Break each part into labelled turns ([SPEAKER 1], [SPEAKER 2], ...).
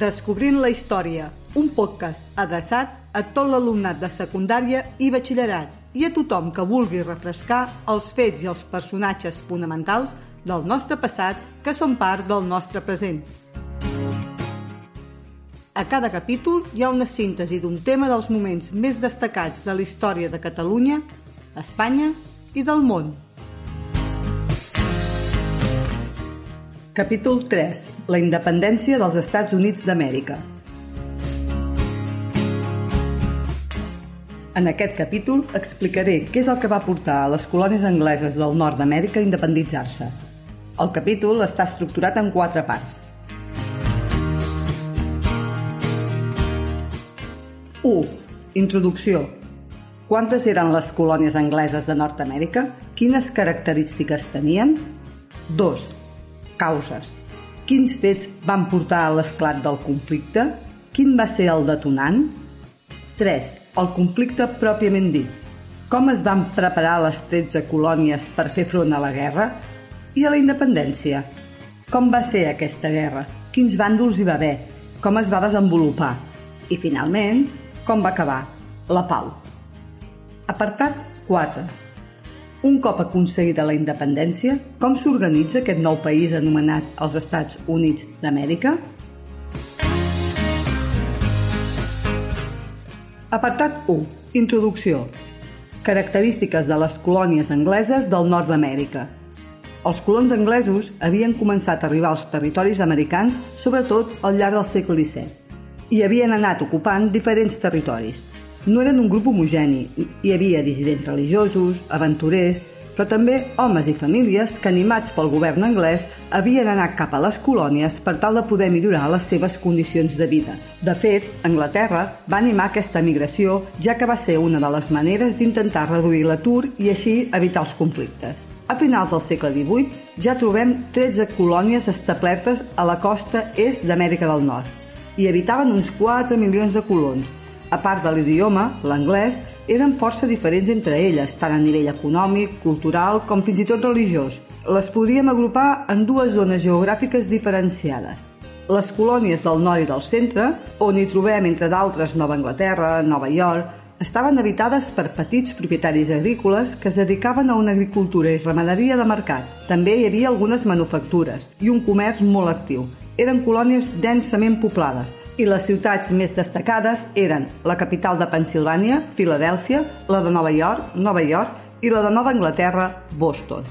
[SPEAKER 1] Descobrint la història, un podcast adreçat a tot l'alumnat de secundària i batxillerat i a tothom que vulgui refrescar els fets i els personatges fonamentals del nostre passat que són part del nostre present. A cada capítol hi ha una síntesi d'un tema dels moments més destacats de la història de Catalunya, Espanya i del món. Capítol 3. La independència dels Estats Units d'Amèrica. En aquest capítol explicaré què és el que va portar a les colònies angleses del nord d'Amèrica a independitzar-se. El capítol està estructurat en quatre parts. 1. Introducció. Quantes eren les colònies angleses de Nord-Amèrica? Quines característiques tenien? 2 Causes. Quins fets van portar a l'esclat del conflicte? Quin va ser el detonant? 3. El conflicte pròpiament dit. Com es van preparar les 13 colònies per fer front a la guerra? I a la independència? Com va ser aquesta guerra? Quins bàndols hi va haver? Com es va desenvolupar? I finalment, com va acabar? La pau. Apartat 4 un cop aconseguida la independència, com s'organitza aquest nou país anomenat els Estats Units d'Amèrica? Apartat 1. Introducció. Característiques de les colònies angleses del nord d'Amèrica. Els colons anglesos havien començat a arribar als territoris americans sobretot al llarg del segle XVII i havien anat ocupant diferents territoris, no eren un grup homogeni, hi havia dissidents religiosos, aventurers, però també homes i famílies que, animats pel govern anglès, havien anat cap a les colònies per tal de poder millorar les seves condicions de vida. De fet, Anglaterra va animar aquesta migració, ja que va ser una de les maneres d'intentar reduir l'atur i així evitar els conflictes. A finals del segle XVIII ja trobem 13 colònies establertes a la costa est d'Amèrica del Nord i habitaven uns 4 milions de colons, a part de l'idioma, l'anglès, eren força diferents entre elles, tant a nivell econòmic, cultural com fins i tot religiós. Les podríem agrupar en dues zones geogràfiques diferenciades. Les colònies del nord i del centre, on hi trobem, entre d'altres, Nova Anglaterra, Nova York, estaven habitades per petits propietaris agrícoles que es dedicaven a una agricultura i ramaderia de mercat. També hi havia algunes manufactures i un comerç molt actiu. Eren colònies densament poblades, i les ciutats més destacades eren la capital de Pensilvània, Filadèlfia, la de Nova York, Nova York i la de Nova Anglaterra, Boston.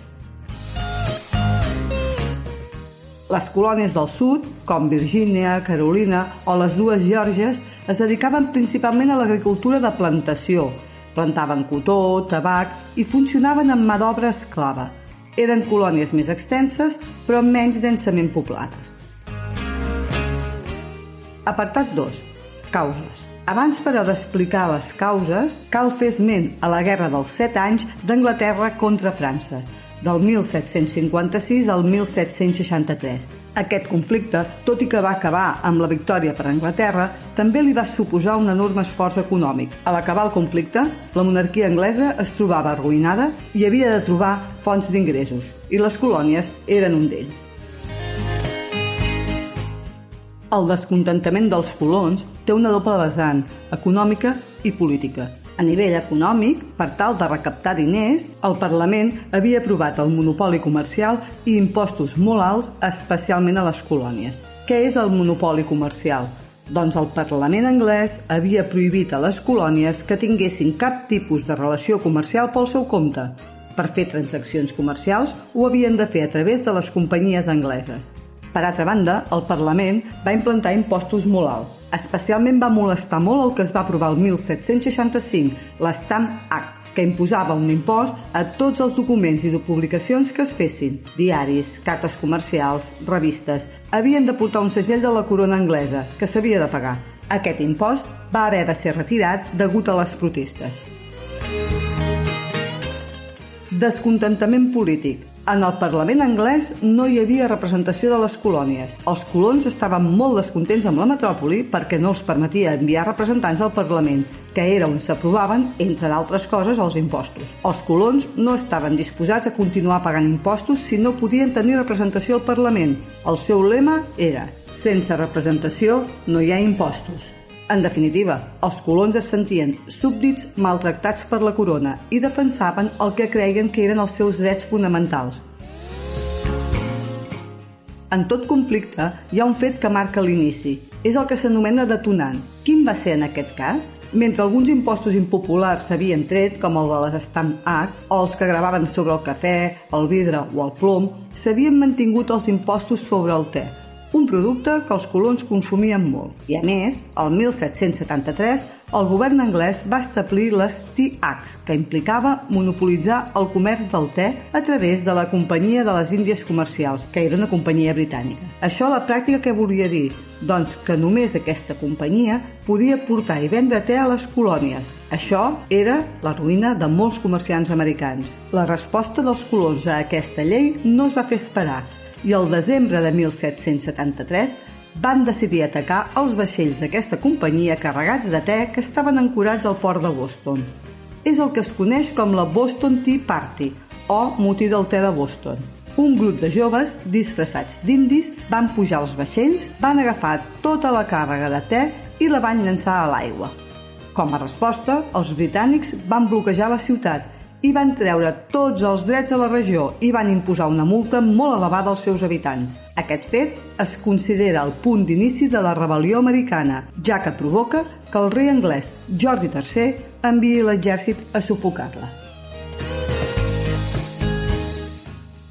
[SPEAKER 1] Les colònies del sud, com Virgínia, Carolina o les dues Georgies, es dedicaven principalment a l'agricultura de plantació. Plantaven cotó, tabac i funcionaven amb mà d'obra esclava. Eren colònies més extenses, però menys densament poblades. Apartat 2. Causes. Abans, però, d'explicar les causes, cal fer esment a la Guerra dels Set Anys d'Anglaterra contra França, del 1756 al 1763. Aquest conflicte, tot i que va acabar amb la victòria per Anglaterra, també li va suposar un enorme esforç econòmic. A l'acabar el conflicte, la monarquia anglesa es trobava arruïnada i havia de trobar fonts d'ingressos, i les colònies eren un d'ells. El descontentament dels colons té una doble vessant, econòmica i política. A nivell econòmic, per tal de recaptar diners, el Parlament havia aprovat el monopoli comercial i impostos molt alts, especialment a les colònies. Què és el monopoli comercial? Doncs el Parlament anglès havia prohibit a les colònies que tinguessin cap tipus de relació comercial pel seu compte. Per fer transaccions comercials ho havien de fer a través de les companyies angleses. Per altra banda, el Parlament va implantar impostos molt alts. Especialment va molestar molt el que es va aprovar el 1765, l'Stamp Act, que imposava un impost a tots els documents i de publicacions que es fessin. Diaris, cartes comercials, revistes... Havien de portar un segell de la corona anglesa, que s'havia de pagar. Aquest impost va haver de ser retirat degut a les protestes. Descontentament polític. En el Parlament anglès no hi havia representació de les colònies. Els colons estaven molt descontents amb la metròpoli perquè no els permetia enviar representants al Parlament, que era on s'aprovaven, entre d'altres coses, els impostos. Els colons no estaven disposats a continuar pagant impostos si no podien tenir representació al Parlament. El seu lema era «Sense representació no hi ha impostos». En definitiva, els colons es sentien súbdits maltractats per la corona i defensaven el que creien que eren els seus drets fonamentals. En tot conflicte hi ha un fet que marca l'inici. És el que s'anomena detonant. Quin va ser en aquest cas? Mentre alguns impostos impopulars s'havien tret, com el de les Stamp Act, o els que gravaven sobre el cafè, el vidre o el plom, s'havien mantingut els impostos sobre el te, un producte que els colons consumien molt. I a més, el 1773, el govern anglès va establir les Tea Acts, que implicava monopolitzar el comerç del te a través de la Companyia de les Índies Comercials, que era una companyia britànica. Això a la pràctica què volia dir? Doncs que només aquesta companyia podia portar i vendre te a les colònies. Això era la ruïna de molts comerciants americans. La resposta dels colons a aquesta llei no es va fer esperar i el desembre de 1773 van decidir atacar els vaixells d'aquesta companyia carregats de te que estaven ancorats al port de Boston. És el que es coneix com la Boston Tea Party o motí del te de Boston. Un grup de joves disfressats d'indis van pujar als vaixells, van agafar tota la càrrega de te i la van llançar a l'aigua. Com a resposta, els britànics van bloquejar la ciutat i van treure tots els drets a la regió i van imposar una multa molt elevada als seus habitants. Aquest fet es considera el punt d'inici de la rebel·lió americana, ja que provoca que el rei anglès Jordi III enviï l'exèrcit a sufocar-la.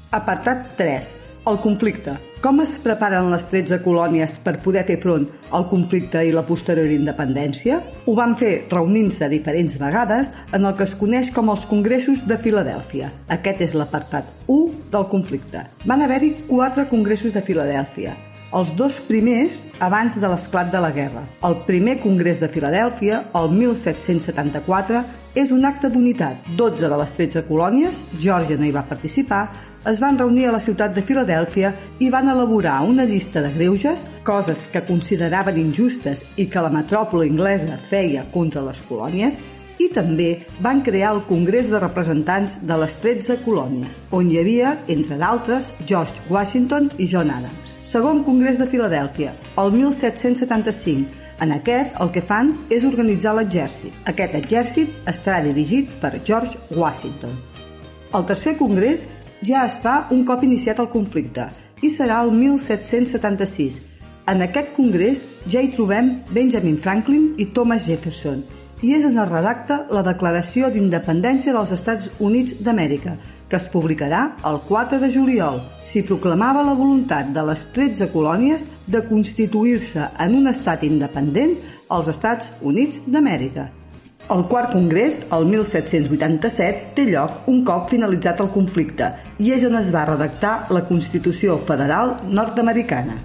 [SPEAKER 1] Apartat 3. El conflicte. Com es preparen les 13 colònies per poder fer front al conflicte i la posterior independència? Ho van fer reunint-se diferents vegades en el que es coneix com els Congressos de Filadèlfia. Aquest és l'apartat 1 del conflicte. Van haver-hi quatre congressos de Filadèlfia, els dos primers abans de l'esclat de la guerra. El primer congrés de Filadèlfia, el 1774, és un acte d'unitat. 12 de les 13 colònies, Geòrgia no hi va participar, es van reunir a la ciutat de Filadèlfia i van elaborar una llista de greuges, coses que consideraven injustes i que la metròpoli inglesa feia contra les colònies, i també van crear el Congrés de Representants de les 13 colònies, on hi havia, entre d'altres, George Washington i John Adams. Segon Congrés de Filadèlfia, el 1775. En aquest, el que fan és organitzar l'exèrcit. Aquest exèrcit estarà dirigit per George Washington. El tercer congrés ja es fa un cop iniciat el conflicte i serà el 1776. En aquest congrés ja hi trobem Benjamin Franklin i Thomas Jefferson i és on es redacta la Declaració d'Independència dels Estats Units d'Amèrica, que es publicarà el 4 de juliol. S'hi proclamava la voluntat de les 13 colònies de constituir-se en un estat independent als Estats Units d'Amèrica. El quart congrés, el 1787, té lloc un cop finalitzat el conflicte i és on es va redactar la Constitució Federal nord-americana.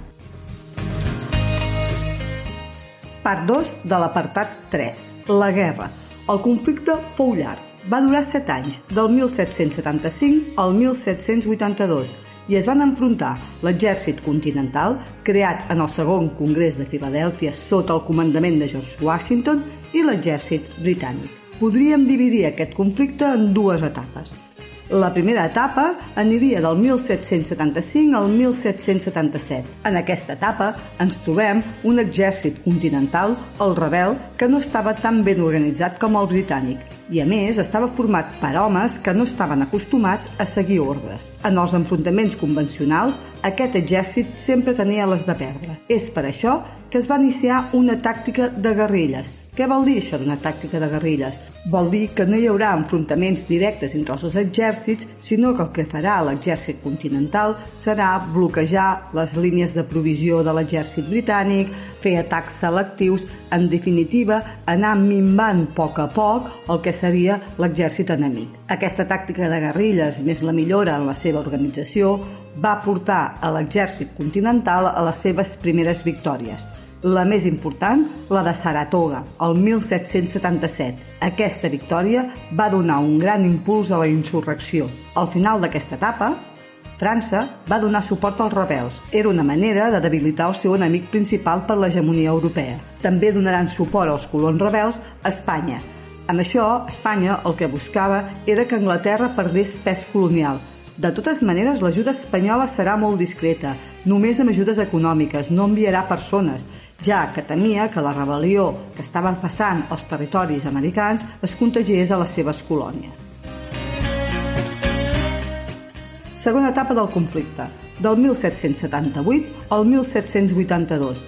[SPEAKER 1] Part 2 de l'apartat 3. La guerra. El conflicte fou llarg. Va durar 7 anys, del 1775 al 1782, i es van enfrontar l'exèrcit continental, creat en el segon congrés de Filadèlfia sota el comandament de George Washington, i l'exèrcit britànic. Podríem dividir aquest conflicte en dues etapes. La primera etapa aniria del 1775 al 1777. En aquesta etapa ens trobem un exèrcit continental, el rebel, que no estava tan ben organitzat com el britànic i a més estava format per homes que no estaven acostumats a seguir ordres. En els enfrontaments convencionals, aquest exèrcit sempre tenia les de perdre. És per això que es va iniciar una tàctica de guerrilles, què vol dir això d'una tàctica de guerrilles? Vol dir que no hi haurà enfrontaments directes entre els dos exèrcits, sinó que el que farà l'exèrcit continental serà bloquejar les línies de provisió de l'exèrcit britànic, fer atacs selectius, en definitiva, anar minvant a poc a poc el que seria l'exèrcit enemic. Aquesta tàctica de guerrilles, més la millora en la seva organització, va portar a l'exèrcit continental a les seves primeres victòries. La més important, la de Saratoga, el 1777. Aquesta victòria va donar un gran impuls a la insurrecció. Al final d'aquesta etapa, França va donar suport als rebels. Era una manera de debilitar el seu enemic principal per l'hegemonia europea. També donaran suport als colons rebels a Espanya. Amb això, Espanya el que buscava era que Anglaterra perdés pes colonial. De totes maneres, l'ajuda espanyola serà molt discreta, només amb ajudes econòmiques, no enviarà persones, ja que temia que la rebel·lió que estava passant als territoris americans es contagiés a les seves colònies. Segona etapa del conflicte, del 1778 al 1782.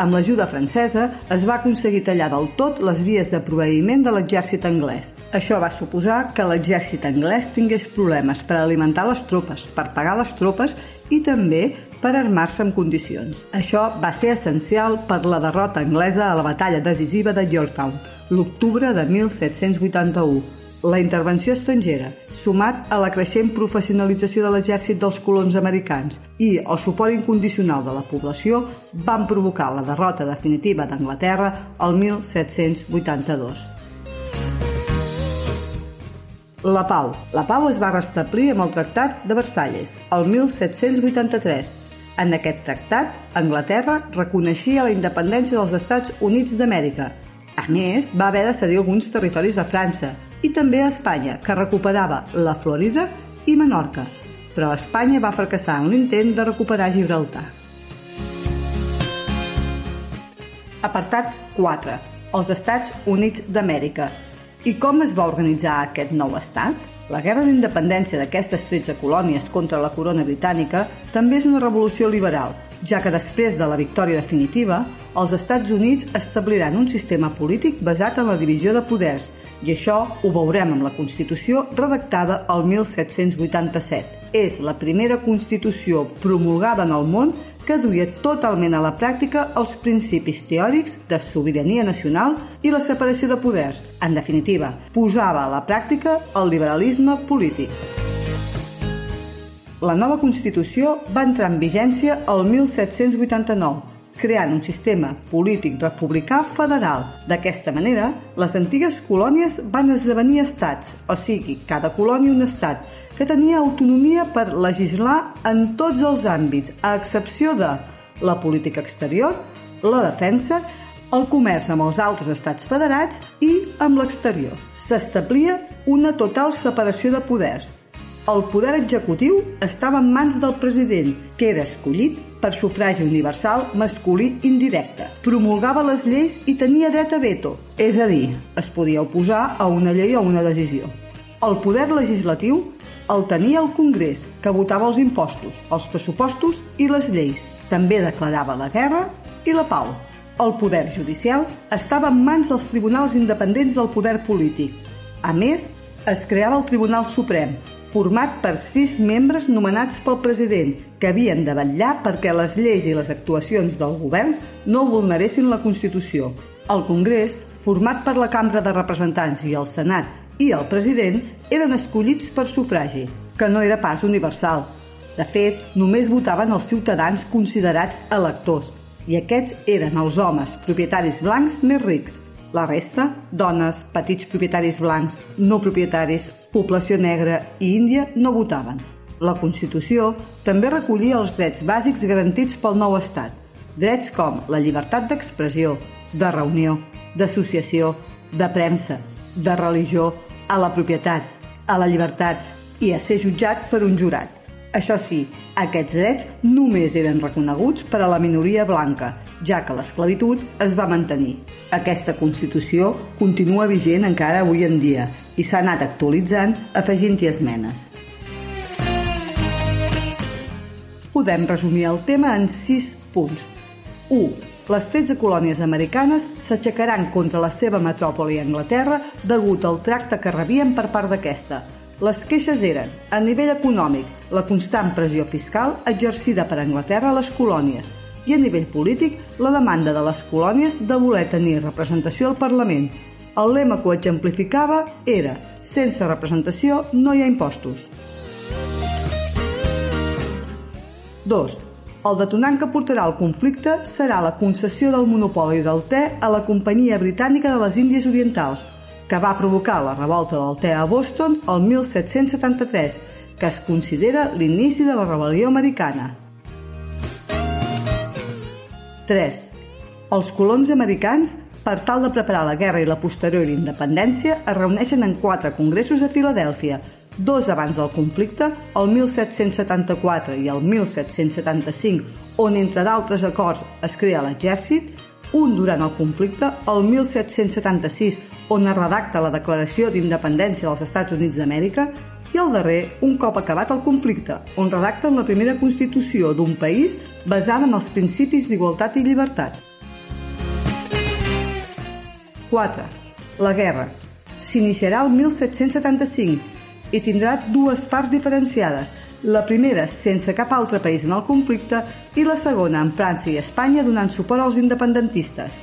[SPEAKER 1] Amb l'ajuda francesa es va aconseguir tallar del tot les vies de proveïment de l'exèrcit anglès. Això va suposar que l'exèrcit anglès tingués problemes per alimentar les tropes, per pagar les tropes i també per armar-se en condicions. Això va ser essencial per la derrota anglesa a la batalla decisiva de Yorktown, l'octubre de 1781, la intervenció estrangera, sumat a la creixent professionalització de l'exèrcit dels colons americans i el suport incondicional de la població, van provocar la derrota definitiva d'Anglaterra el 1782. La pau. La pau es va restablir amb el Tractat de Versalles, el 1783. En aquest tractat, Anglaterra reconeixia la independència dels Estats Units d'Amèrica. A més, va haver de cedir alguns territoris a França, i també a Espanya, que recuperava la Florida i Menorca, però Espanya va fracassar en l'intent de recuperar Gibraltar. Apartat 4. Els Estats Units d'Amèrica. I com es va organitzar aquest nou estat? La guerra d'independència d'aquestes 13 colònies contra la corona britànica també és una revolució liberal, ja que després de la victòria definitiva, els Estats Units establiran un sistema polític basat en la divisió de poders i això ho veurem amb la Constitució redactada el 1787. És la primera Constitució promulgada en el món que duia totalment a la pràctica els principis teòrics de sobirania nacional i la separació de poders. En definitiva, posava a la pràctica el liberalisme polític. La nova Constitució va entrar en vigència el 1789 creant un sistema polític republicà federal. D'aquesta manera, les antigues colònies van esdevenir estats, o sigui, cada colònia un estat, que tenia autonomia per legislar en tots els àmbits, a excepció de la política exterior, la defensa, el comerç amb els altres estats federats i amb l'exterior. S'establia una total separació de poders, el poder executiu estava en mans del president, que era escollit per sufragi universal masculí indirecte. Promulgava les lleis i tenia dret a veto, és a dir, es podia oposar a una llei o una decisió. El poder legislatiu el tenia el Congrés, que votava els impostos, els pressupostos i les lleis. També declarava la guerra i la pau. El poder judicial estava en mans dels tribunals independents del poder polític. A més, es creava el Tribunal Suprem, format per sis membres nomenats pel president, que havien de vetllar perquè les lleis i les actuacions del govern no vulneressin la Constitució. El Congrés, format per la Cambra de Representants i el Senat i el president, eren escollits per sufragi, que no era pas universal. De fet, només votaven els ciutadans considerats electors, i aquests eren els homes propietaris blancs més rics, la resta, dones, petits propietaris blancs, no propietaris, població negra i índia no votaven. La Constitució també recollia els drets bàsics garantits pel nou Estat, drets com la llibertat d'expressió, de reunió, d'associació, de premsa, de religió, a la propietat, a la llibertat i a ser jutjat per un jurat. Això sí, aquests drets només eren reconeguts per a la minoria blanca, ja que l'esclavitud es va mantenir. Aquesta Constitució continua vigent encara avui en dia i s'ha anat actualitzant afegint-hi esmenes. Podem resumir el tema en sis punts. 1. Les 13 colònies americanes s'aixecaran contra la seva metròpoli Anglaterra degut al tracte que rebien per part d'aquesta, les queixes eren, a nivell econòmic, la constant pressió fiscal exercida per Anglaterra a les colònies i a nivell polític, la demanda de les colònies de voler tenir representació al Parlament. El lema que ho exemplificava era «Sense representació no hi ha impostos». 2. El detonant que portarà al conflicte serà la concessió del monopoli del te a la Companyia Britànica de les Índies Orientals, que va provocar la revolta del te a Boston el 1773, que es considera l'inici de la rebel·lió americana. 3. Els colons americans, per tal de preparar la guerra i la posterior independència, es reuneixen en quatre congressos a Filadèlfia, dos abans del conflicte, el 1774 i el 1775, on, entre d'altres acords, es crea l'exèrcit, un durant el conflicte, el 1776, on es redacta la Declaració d'Independència dels Estats Units d'Amèrica, i el darrer, un cop acabat el conflicte, on redacten la primera Constitució d'un país basada en els principis d'igualtat i llibertat. 4. La guerra. S'iniciarà el 1775 i tindrà dues parts diferenciades, la primera sense cap altre país en el conflicte i la segona amb França i Espanya donant suport als independentistes.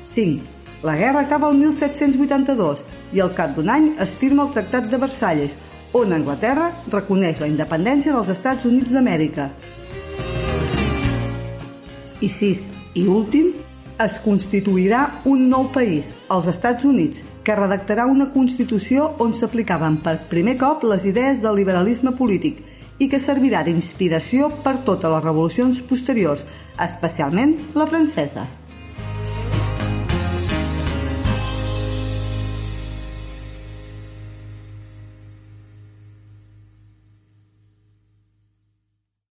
[SPEAKER 1] 5. La guerra acaba el 1782 i al cap d'un any es firma el Tractat de Versalles, on Anglaterra reconeix la independència dels Estats Units d'Amèrica. I 6. I últim, es constituirà un nou país, els Estats Units, que redactarà una Constitució on s'aplicaven per primer cop les idees del liberalisme polític i que servirà d'inspiració per totes les revolucions posteriors, especialment la francesa.